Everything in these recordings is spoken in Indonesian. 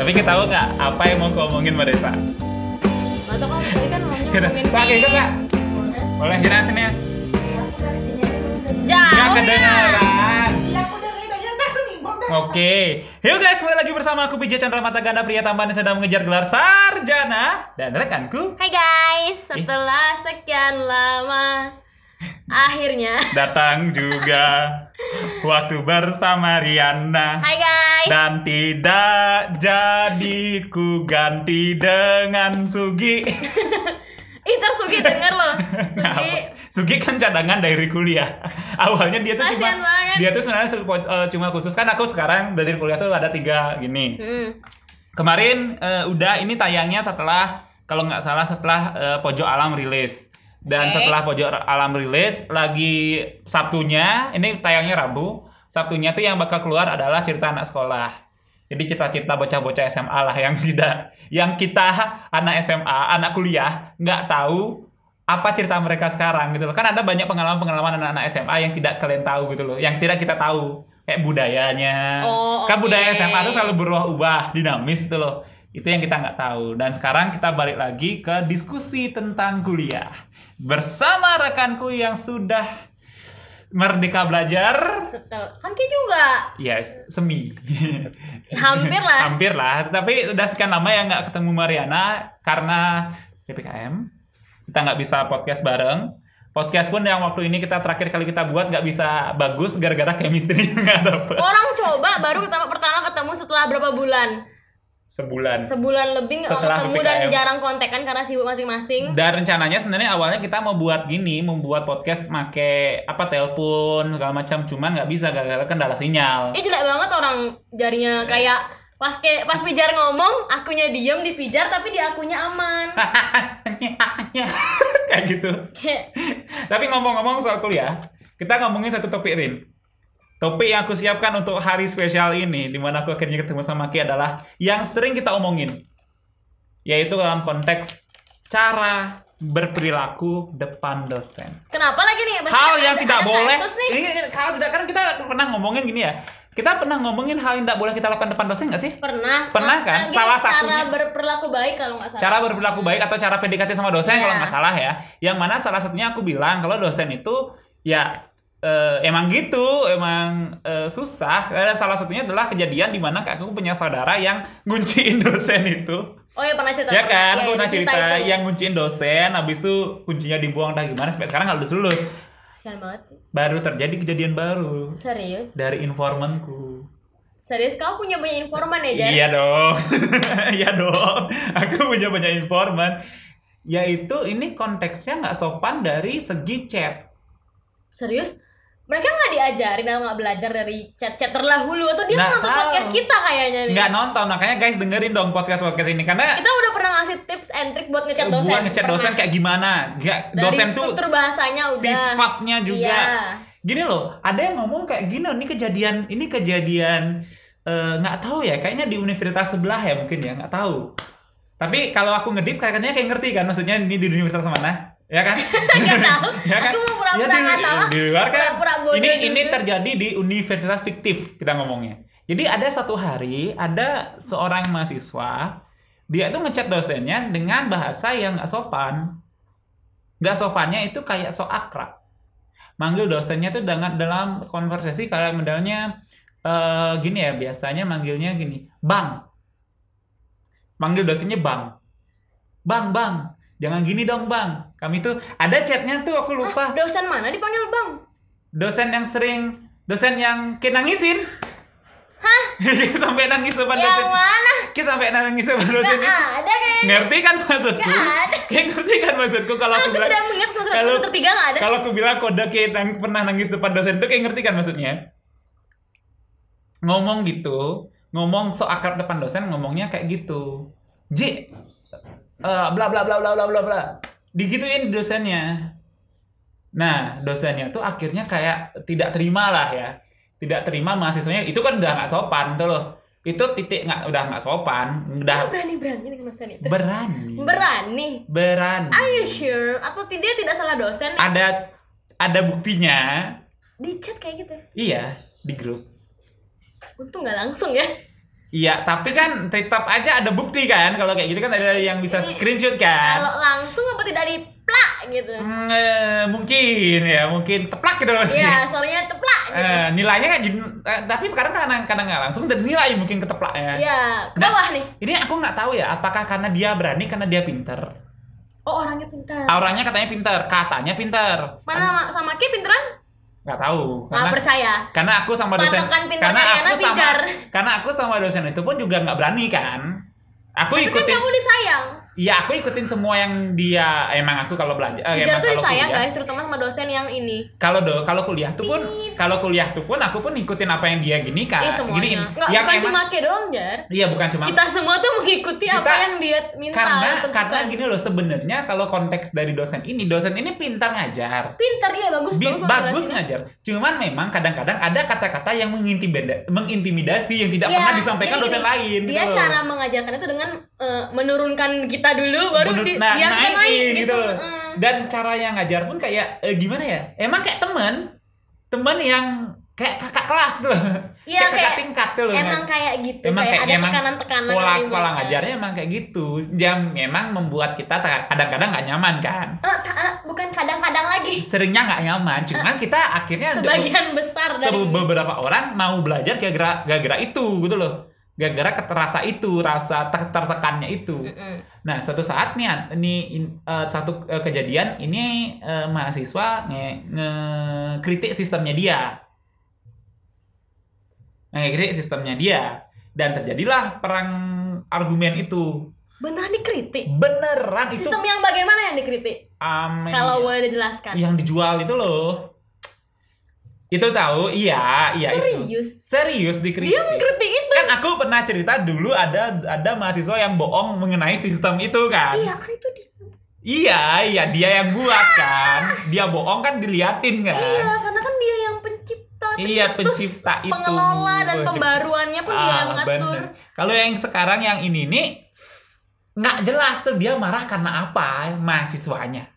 Tapi kita tahu nggak apa yang mau kau omongin Mbak Desa? Atau kamu tadi kan maunya Kita, ngomongin mie. ikut kak. Boleh sini ya? Jauh Nggak ya. kedengeran. Oke, yuk guys, mulai lagi bersama aku Bija Chandra Mata Ganda pria tampan yang sedang mengejar gelar sarjana dan rekanku Hai guys, setelah sekian lama akhirnya. datang juga waktu bersama Riana Hai guys. dan tidak jadi ku ganti dengan Sugi. Ih, ntar Sugi denger loh. Sugi. Sugi kan cadangan dari kuliah. Awalnya dia tuh cuma Kasian banget. dia tuh sebenarnya eh, cuma khusus kan aku sekarang dari kuliah tuh ada tiga gini. Hmm. Kemarin eh, udah ini tayangnya setelah kalau nggak salah setelah eh, Pojok Alam rilis. Dan Oke. setelah Pojok Alam rilis lagi Sabtunya ini tayangnya Rabu. Sabtunya tuh yang bakal keluar adalah cerita anak sekolah. Jadi cerita-cerita bocah-bocah SMA lah yang tidak yang kita anak SMA, anak kuliah nggak tahu apa cerita mereka sekarang gitu loh. Kan ada banyak pengalaman-pengalaman anak-anak SMA yang tidak kalian tahu gitu loh, yang tidak kita tahu. Kayak budayanya. Oh, kan oke. budaya SMA tuh selalu berubah-ubah, dinamis gitu loh. Itu yang kita nggak tahu. Dan sekarang kita balik lagi ke diskusi tentang kuliah. Bersama rekanku yang sudah merdeka belajar. Setel. Kan Ki juga. Yes, semi. Hampir lah. Hampir lah. Tapi udah sekian lama ya nggak ketemu Mariana karena PPKM. Kita nggak bisa podcast bareng. Podcast pun yang waktu ini kita terakhir kali kita buat nggak bisa bagus gara-gara chemistry nggak dapet. Orang coba baru pertama pertama ketemu setelah berapa bulan? Sebulan. Sebulan lebih nggak Setelah ketemu dan jarang kontekan karena sibuk masing-masing. Dan rencananya sebenarnya awalnya kita mau buat gini, membuat podcast make apa telepon segala macam, cuman nggak bisa gara-gara kendala sinyal. Ini jelek banget orang jarinya kayak pas ke pas pijar ngomong, akunya diem dipijar tapi di akunya aman. Kayak gitu. Kayak Tapi ngomong-ngomong soal kuliah, kita ngomongin satu topik Rin. Topik yang aku siapkan untuk hari spesial ini, di mana aku akhirnya ketemu sama Ki adalah yang sering kita omongin, yaitu dalam konteks cara berperilaku depan dosen. kenapa lagi nih? Pasti hal ada- yang tidak ada boleh ini hal tidak kan kita pernah ngomongin gini ya kita pernah ngomongin hal yang tidak boleh kita lakukan depan dosen nggak sih Pernah. Pernah kan? Salah cara satunya- berperilaku baik kalau nggak salah. cara berperilaku baik atau cara PDKT sama dosen Iya. kalau nggak salah ya yang mana salah satunya aku bilang kalau dosen itu ya eh, emang gitu emang eh, susah dan salah satunya adalah kejadian di mana aku punya saudara yang ngunciin dosen itu Oh ya pernah cerita. ya kan Iya, aku pernah cerita cerita itu. yang ngunciin dosen habis itu kuncinya dibuang dah gimana sampai sekarang nggak lulus lulus banget sih. baru terjadi kejadian baru Serius? dari informanku Serius kau punya banyak informan ya, Jar? Iya dong, iya dong. Aku punya banyak informan. Yaitu ini konteksnya nggak sopan dari segi chat. Serius? Mereka nggak diajarin atau nggak belajar dari chat-chat terlahulu atau dia Nggak nonton tahu. podcast kita kayaknya nih? Nggak nonton, makanya guys dengerin dong podcast podcast ini karena Kita udah pernah ngasih tips and trick buat ngechat dosen. buat ngechat dosen kayak gimana. Dari dosen tuh struktur bahasanya udah. sifatnya juga. Iya. Gini loh, ada yang ngomong kayak gini, ini kejadian, ini kejadian eh, nggak tahu ya, kayaknya di universitas sebelah ya mungkin ya, nggak tahu. Tapi kalau aku ngedip kayaknya kayak ngerti kan, maksudnya ini di universitas mana, ya kan? Tahu. ya kan? Aku mau pura-pura Ya, di, nggak tahu. di luar kan, Pura-pura bodoh ini ini dulu. terjadi di universitas fiktif kita ngomongnya. Jadi ada satu hari ada seorang mahasiswa dia itu ngechat dosennya dengan bahasa yang nggak sopan. Nggak sopannya itu kayak so akrab. Manggil dosennya tuh dengan dalam konversasi kayak modelnya eh gini ya biasanya manggilnya gini, bang. Manggil dosennya bang. Bang, bang. Jangan gini dong bang. Kami tuh ada chatnya tuh aku lupa Hah, dosen mana dipanggil bang? dosen yang sering dosen yang kayak nangisin Hah? sampai nangis depan Yang dosen mana? kayak sampai nangis depan dosen itu ada kayaknya. ngerti kan maksudku Nggak ada. kayak ngerti kan maksudku kalau aku Aku bilang tidak mengingat semester kalau- semester tiga nggak ada. kalau aku bilang kode kayak nang- pernah nangis depan dosen itu kayak ngerti kan maksudnya ngomong gitu ngomong so akrab depan dosen ngomongnya kayak gitu J eh, bla bla bla bla bla bla bla digituin dosennya nah dosennya tuh akhirnya kayak tidak terima lah ya tidak terima mahasiswanya itu kan udah nggak sopan tuh loh itu titik nggak udah nggak sopan udah berani berani dengan dosen itu. berani Berani. berani Are you sure? Atau tidak tidak salah dosen? ada ada buktinya Di chat kayak gitu. iya di grup Untung nggak langsung ya. Iya, tapi kan tetap aja ada bukti kan kalau kayak gitu kan ada yang bisa screenshot kan. Kalau langsung apa tidak di plak gitu. Hmm, eh, mungkin ya, mungkin teplak gitu sih. Iya, soalnya teplak gitu. Eh, nilainya kan jadi tapi sekarang kadang kadang nggak langsung dan nilai mungkin keteplak ya. Iya, ke Nah, bawah nih. Ini aku nggak tahu ya, apakah karena dia berani karena dia pinter. Oh, orangnya pintar. Orangnya katanya pinter, katanya pinter. Mana sama Ki pinteran? Nggak tahu. Nggak Karena, percaya. karena aku sama dosen karena aku sama karena aku sama dosen itu pun juga nggak berani kan. Aku kan ikutin kamu disayang. Iya, aku ikutin semua yang dia emang aku kalau belajar eh, emang tuh kalau disayang kuliah- guys, terutama sama dosen yang ini. Kalau do, kalau kuliah tuh pun kalau kuliah tuh pun aku pun ikutin apa yang dia gini kan. Iya semuanya. Giniin. Nggak, yang bukan emang- cuma Ki doang, Jar. Iya, bukan cuma Kita semua tuh mengikuti apa Kita- yang dia minta. karena tentukan. karena gini loh sebenarnya kalau konteks dari dosen ini, dosen ini pintar ngajar. Pintar iya bagus Bis, bagus bagus ngajar. Cuman memang kadang-kadang ada kata-kata yang mengintimida, mengintimidasi yang tidak Iya, pernah disampaikan dosen gini, lain Dia gitu loh. cara mengajarkan itu dengan eh, menurunkan kita dulu baru Menurut- di, nah, dia naikin naik gitu gitu. loh. Mm. Dan cara yang ngajar pun kayak eh, gimana ya? Emang kayak temen, temen yang kayak kakak kelas tuh. Iya kakak kayak tingkat tuh loh. emang kayak gitu Emang kayak, kayak- ada emang tekanan-tekanan pola yang kepala diberikan. ngajarnya emang kayak gitu. Dia memang membuat kita ta- kadang-kadang nggak nyaman kan. Eh, bukan kadang-kadang lagi Seringnya nggak nyaman. Cuman kita akhirnya sebagian besar dari beberapa orang mau belajar gara-gara gara-gara itu gitu loh. Gara-gara keterasa itu, rasa ter- tertekannya itu. Mm-mm. Nah, suatu saat nih, ini in- eh, satu eh, kejadian ini eh, mahasiswa nge, ngekritik sistemnya dia. Ngekritik sistemnya dia dan terjadilah perang argumen itu. beneran dikritik Beneran itu sistem yang bagaimana yang dikritik amin. kalau boleh dijelaskan yang dijual itu loh. Itu tahu? Iya, iya itu. serius Serius dikritik. dia mengkritik itu Kan aku pernah cerita dulu ada ada mahasiswa yang bohong mengenai sistem itu kan. iya kan itu di Iya, iya dia yang buat kan. Dia bohong kan diliatin kan. iya karena kan dia yang pencipta Iya, pencipta itu. pengelola dan Pencipta. pembaruannya pun dia yang Ah, ngatur. Kalau yang sekarang yang ini nih nggak jelas tuh dia marah karena apa mahasiswanya.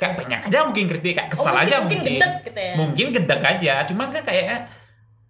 Kayak pengen aja mungkin kritik, kayak kesal oh, mungkin, aja mungkin mungkin. gedek gitu ya? Mungkin gedek aja, cuman kan kayaknya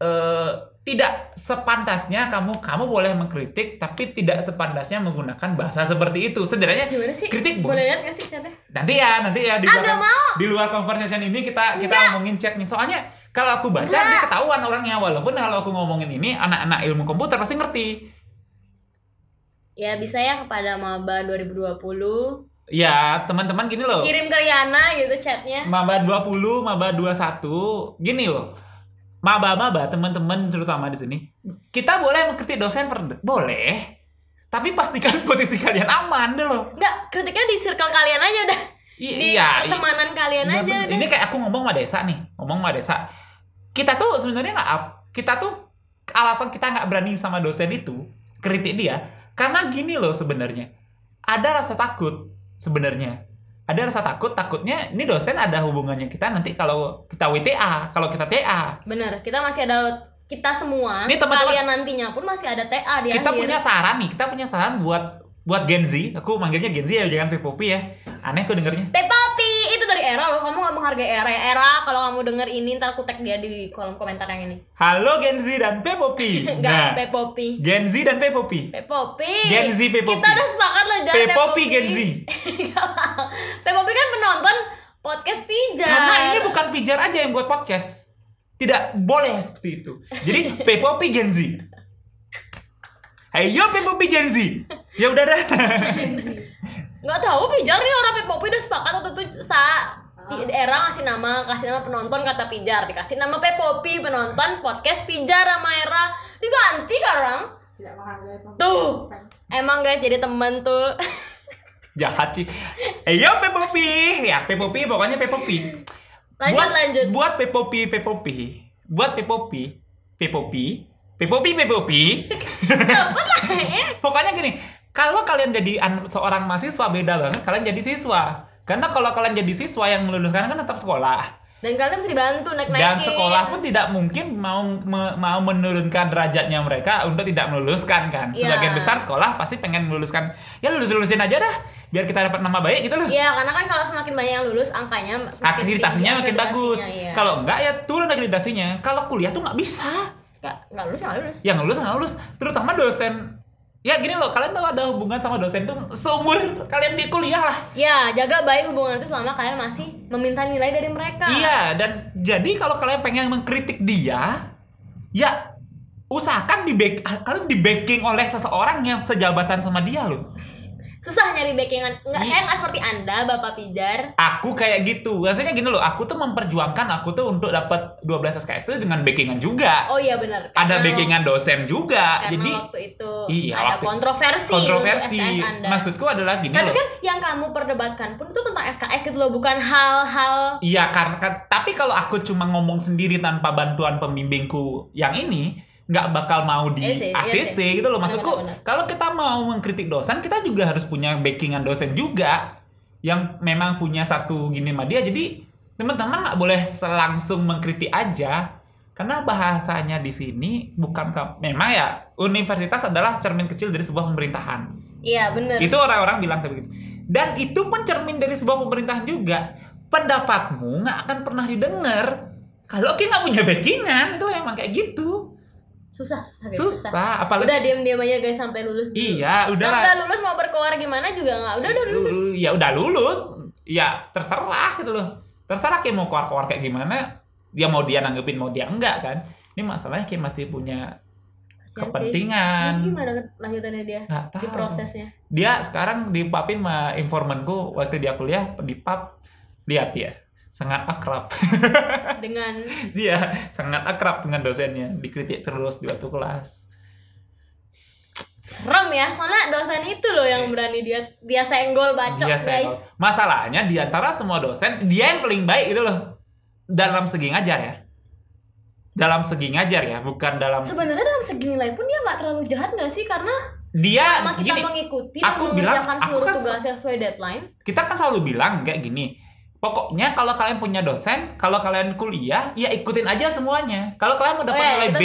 eh tidak sepantasnya kamu kamu boleh mengkritik tapi tidak sepantasnya menggunakan bahasa seperti itu. Sebenarnya gimana sih? kritik boleh lihat nggak sih chatnya? Nanti ya nanti ya di ah luar nggak mau. di luar conversation ini kita kita ngomongin chatnya soalnya kalau aku baca dia ketahuan orangnya. Walaupun kalau aku ngomongin ini anak-anak ilmu komputer pasti ngerti. Ya bisa ya kepada maba 2020 ya teman-teman gini loh. Kirim ke Riana gitu chatnya. Maba 20 maba 21 gini loh. Maba-maba teman-teman terutama di sini. Kita boleh mengkritik dosen per boleh. Tapi pastikan posisi kalian aman deh loh. Enggak, kritiknya di circle kalian aja udah. I- Di iya pertemanan kalian Iya, aja. Ini kayak aku ngomong sama Desa nih, ngomong sama Desa. Kita tuh sebenarnya nggak, kita tuh alasan kita nggak berani sama dosen itu kritik dia, karena gini loh sebenarnya. Ada rasa takut sebenarnya. Ada rasa takut, takutnya ini dosen ada hubungannya kita nanti kalau kita WTA, kalau kita TA. Bener, kita masih ada kita semua, Nih, teman-teman. kalian nantinya pun masih ada TA di Kita akhir. punya saran nih, kita punya saran buat buat Gen Z. Aku manggilnya Gen Z ya, jangan Pepopi ya. Aneh aku dengernya. Era loh, kamu gak menghargai era ya. Era kalau kamu denger ini ntar aku tag dia di kolom komentar yang ini. Halo Gen Z dan Pepopi. Enggak, Pepopi. Gen Z dan Pepopi. Pepopi. Gen Z Pepopi. Kita udah sepakat loh jangan Pepopi Gen Z. Nggak. Pepopi kan penonton podcast pijar. Karena ini bukan pijar aja yang buat podcast. Tidak boleh seperti itu. Jadi Pepopi Gen Z. Ayo Pepopi Gen Z. Ya udah dah. Nggak tahu pijar nih orang Pepopi udah sepakat waktu itu sa era ngasih nama kasih nama penonton kata pijar dikasih nama Pepopi penonton podcast pijar sama era diganti sekarang Tuh. emang guys jadi temen tuh Jahat sih. Ayo Pepopi. Ya Pepopi pokoknya Pepopi. lanjut buat, lanjut Buat Pepopi Pepopi. Buat Pepopi. Pepopi. Pepopi Pepopi. cepet lah ya Pokoknya gini, kalau kalian jadi an- seorang mahasiswa beda banget, kalian jadi siswa. Karena kalau kalian jadi siswa yang meluluskan kan tetap sekolah. dan kalian bisa dibantu naik naikin Dan sekolah pun tidak mungkin mau me- mau menurunkan derajatnya mereka untuk tidak meluluskan kan. Iya. Sebagian besar sekolah pasti pengen meluluskan. Ya lulus-lulusin aja dah, biar kita dapat nama baik gitu loh. Iya, karena kan kalau semakin banyak yang lulus angkanya semakin Akreditasinya tinggi makin bagus. iya. Kalau enggak ya turun akreditasinya. Kalau kuliah tuh nggak bisa. Nggak, nggak lulus, nggak lulus. yang lulus nggak lulus terutama dosen ya gini loh kalian tahu ada hubungan sama dosen tuh seumur kalian di kuliah lah Ya, jaga baik hubungan itu selama kalian masih meminta nilai dari mereka. iya dan jadi kalau kalian pengen mengkritik dia ya usahakan di back, kalian di backing oleh seseorang yang sejabatan sama dia loh Susah nyari backingan. Enggak, Iya. saya nggak seperti Anda, Bapak Pijar. aku kayak gitu maksudnya gini loh aku tuh memperjuangkan aku tuh untuk dapat 12 SKS itu dengan backingan juga Oh iya benar. ada backingan dosen juga Karena jadi waktu itu Iya, ada waktu- kontroversi, kontroversi untuk SKS Anda. maksudku adalah gini Tapi loh kan yang kamu perdebatkan pun itu tentang SKS gitu loh, bukan hal-hal Iya karena kan, tapi kalau aku cuma ngomong sendiri tanpa bantuan pembimbingku yang ini nggak bakal mau di Iya sih, iya sih. gitu loh Benar, maksudku. benar, benar. Kalau kita mau mengkritik dosen, kita juga harus punya backingan dosen juga yang memang punya satu gini sama dia. Jadi teman-teman nggak boleh langsung mengkritik aja karena bahasanya di sini bukan memang ya universitas adalah cermin kecil dari sebuah pemerintahan. Iya bener Itu orang-orang bilang begitu. Dan itu pun cermin dari sebuah pemerintahan juga. Pendapatmu nggak akan pernah didengar kalau kita nggak punya backingan itu emang kayak gitu. Susah, susah guys, Susah, apalagi Udah diam-diam aja guys sampai lulus dulu. iya Nah, udah udah lulus mau berkeluar gimana juga nggak. Udah udah lulus. ya udah lulus. Ya terserah gitu loh. Terserah kayak mau keluar-keluar kayak gimana. Dia mau dia nanggepin mau dia enggak kan. Ini masalahnya kayak masih punya Kasian sih. kepentingan. Nanti gimana lanjutannya dia? Nggak di tahu. prosesnya? dia sekarang di papin sama informanku waktu dia kuliah di pub. Lihat ya sangat akrab. Dengan? Dia sangat akrab dengan dosennya. Dikritik terus di waktu kelas. Serem ya, soalnya dosen itu loh yang berani dia dia senggol bacok dia guys. senggol. masalahnya di antara semua dosen dia yang paling baik gitu loh. Dalam segi ngajar ya. Dalam segi ngajar ya bukan dalam Sebenarnya dalam segi nilai pun dia nggak terlalu jahat nggak sih? Karena dia kita gini mengikuti dan aku bilang, mengerjakan aku kan sesuai deadline. kita kan selalu bilang kayak gini pokoknya kalau kalian punya dosen kalau kalian kuliah ya ikutin aja semuanya kalau kalian mau dapat Oh iya, nilai B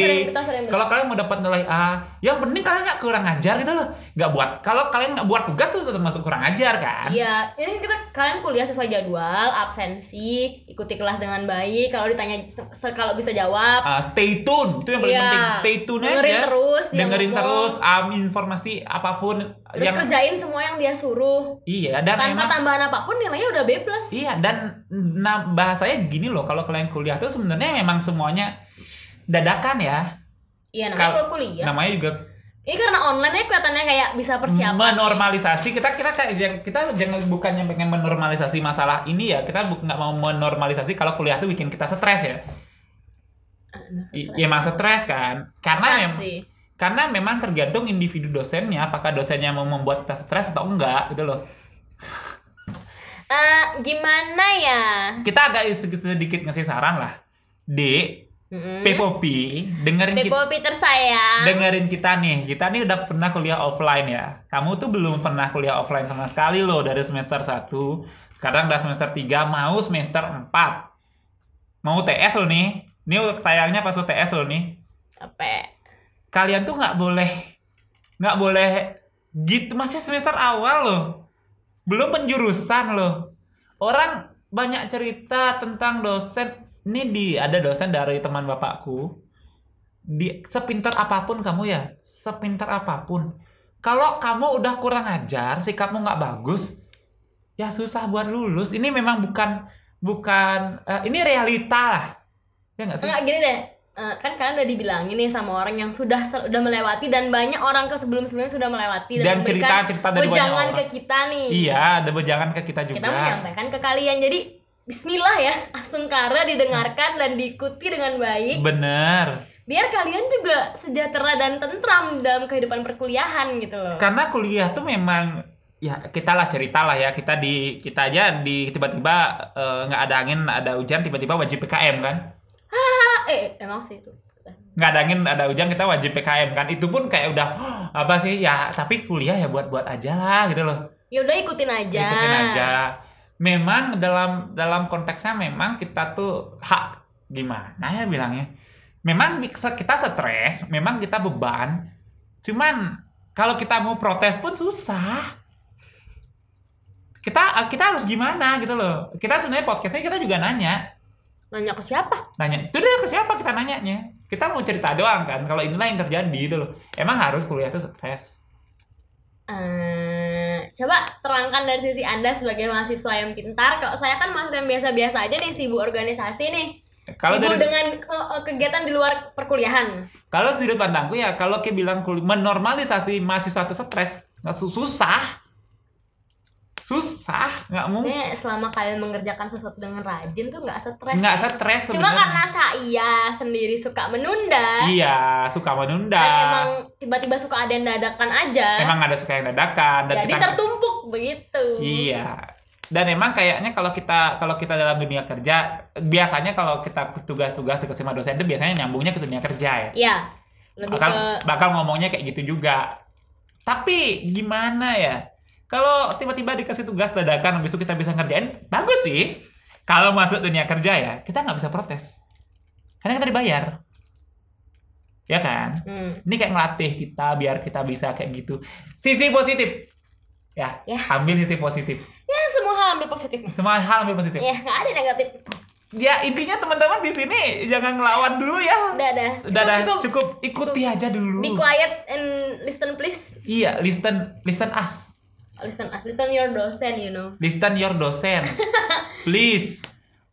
kalau kalian mau dapat nilai A yang penting kalian nggak kurang ajar gitu loh nggak buat kalau kalian nggak buat tugas tuh termasuk kurang ajar kan Iya, ini kita kalian kuliah sesuai jadwal, absensi, ikuti kelas dengan baik. Kalau ditanya kalau bisa jawab, Uh, stay tune itu yang paling Iya. penting stay tune dengerin aja terus, dia dengerin ngomong, terus um, informasi apa pun terus yang kerjain semua yang dia suruh. iya dan Tanpa emang tambahan apa pun nilainya udah B plus. iya dan nah bahasanya gini loh kalau kalian kuliah tuh sebenarnya memang semuanya dadakan ya. Iya, namanya Kal- gue kuliah. namanya juga Ini karena online ya kelihatannya kayak bisa persiapan. menormalisasi. Kita kita kayak kita jangan bukannya pengen menormalisasi masalah ini ya. Kita nggak mau menormalisasi kalau kuliah tuh bikin kita stres ya. Ah, nah, I- stres. ya emang stres kan. Karena memang karena memang tergantung individu dosennya. Apakah dosennya mau membuat kita stres atau enggak gitu loh Eh, gimana ya? kita agak sedikit, sedikit ngasih saran lah D Mm-mm. P-Popi dengerin kita Pepo Peter sayang. dengerin kita nih kita nih udah pernah kuliah offline ya kamu tuh belum pernah kuliah offline sama sekali loh dari semester 1 sekarang udah semester 3 mau semester 4 mau TS lo nih ini tayangnya pas UTS lo nih Capek. kalian tuh nggak boleh nggak boleh gitu masih semester awal loh belum penjurusan loh. Orang banyak cerita tentang dosen. Ini di ada dosen dari teman bapakku. Di sepintar apa pun kamu ya. Sepintar apa pun. Kalau kamu udah kurang ajar sikapmu nggak bagus ya susah buat lulus. Ini memang bukan bukan eh, ini realita lah. Ya nggak sih? Enggak gini deh. Eh, kan kalian udah dibilangin nih sama orang yang sudah se- udah melewati dan banyak orang ke sebelum-sebelumnya sudah melewati dan memberikan cerita-cerita dari banyak wejangan orang ke kita nih. Iya, ada bejangan ke kita juga. Kita menyampaikan ke kalian. Jadi Bismillah ya, Astungkara didengarkan dan diikuti dengan baik. Bener. Biar kalian juga sejahtera dan tentram dalam kehidupan perkuliahan gitu loh. Karena kuliah tuh memang ya kita lah cerita lah ya kita di kita aja di tiba-tiba eh, nggak ada angin ada hujan tiba-tiba wajib PKM kan Ah, eh emang sih itu. nggak ada angin ada hujan kita wajib PKM kan. Itu pun kayak udah "Hah, apa sih? Ya tapi kuliah ya buat-buat aja lah gitu loh. Ya udah ikutin aja. ikutin aja. Memang dalam dalam konteksnya memang kita tuh hak. Gimana ya bilangnya? Memang kita stres memang kita beban. Cuman kalau kita mau protes pun susah. Kita kita harus gimana gitu loh. Kita sebenarnya podcastnya kita juga nanya Nanya ke siapa? nanya itu dia ke siapa? Kita nanyanya. Kita mau cerita doang kan kalau inilah yang terjadi gitu loh. Emang harus kuliah tuh stres. Eh, coba terangkan dari sisi anda sebagai mahasiswa yang pintar. Kalau saya kan mahasiswa yang biasa-biasa aja nih sibuk organisasi nih. Kalau sibuk dari dengan eh, eh, kegiatan di luar perkuliahan. Kalau sudut pandangku ya kalau kayak bilang menormalisasi mahasiswa itu stres susah susah nggak mungkin Sebenarnya selama kalian mengerjakan sesuatu dengan rajin tuh nggak stres nggak stres cuma sebenarnya. karena saya sendiri suka menunda iya suka menunda dan emang tiba-tiba suka ada yang dadakan aja emang ada suka yang dadakan dan jadi kita tertumpuk begitu Iya. Dan emang kayaknya kalau kita kalau kita dalam dunia kerja biasanya kalau kita tugas-tugas dikasih sama dosen itu biasanya nyambungnya ke dunia kerja ya. Iya. lebih Bakal ke bakal ngomongnya kayak gitu juga. Tapi gimana ya? Kalau tiba-tiba dikasih tugas dadakan habis itu kita bisa ngerjain, bagus sih. Kalau masuk dunia kerja ya, kita nggak bisa protes. Karena kita dibayar. Ya kan? hmm, Ini kayak ngelatih kita biar kita bisa kayak gitu. Sisi positif. Ya, Ya. ambil sisi positif. ya semua hal ambil positif Semua hal ambil positif. ya nggak ada negatif Ya intinya teman-teman di sini jangan ngelawan dulu ya. udah Udah dah, cukup, cukup ikuti aja dulu. be quiet and listen please Iya, listen listen us. Listen listen your dosen you know Listen your dosen. Please.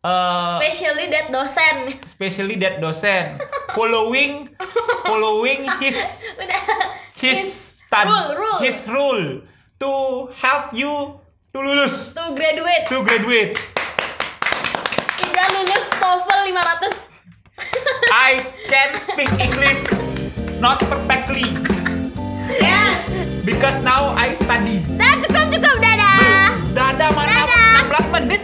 Uh, especially that dosen especially that dosen following following his his stud- rule, rule. his rule to help you to lulus to graduate to graduate. tidak lulus TOEFL 500 I can speak English not perfectly because now I study. dah cukup cukup dadah Dadah mana Dadah. 16 menit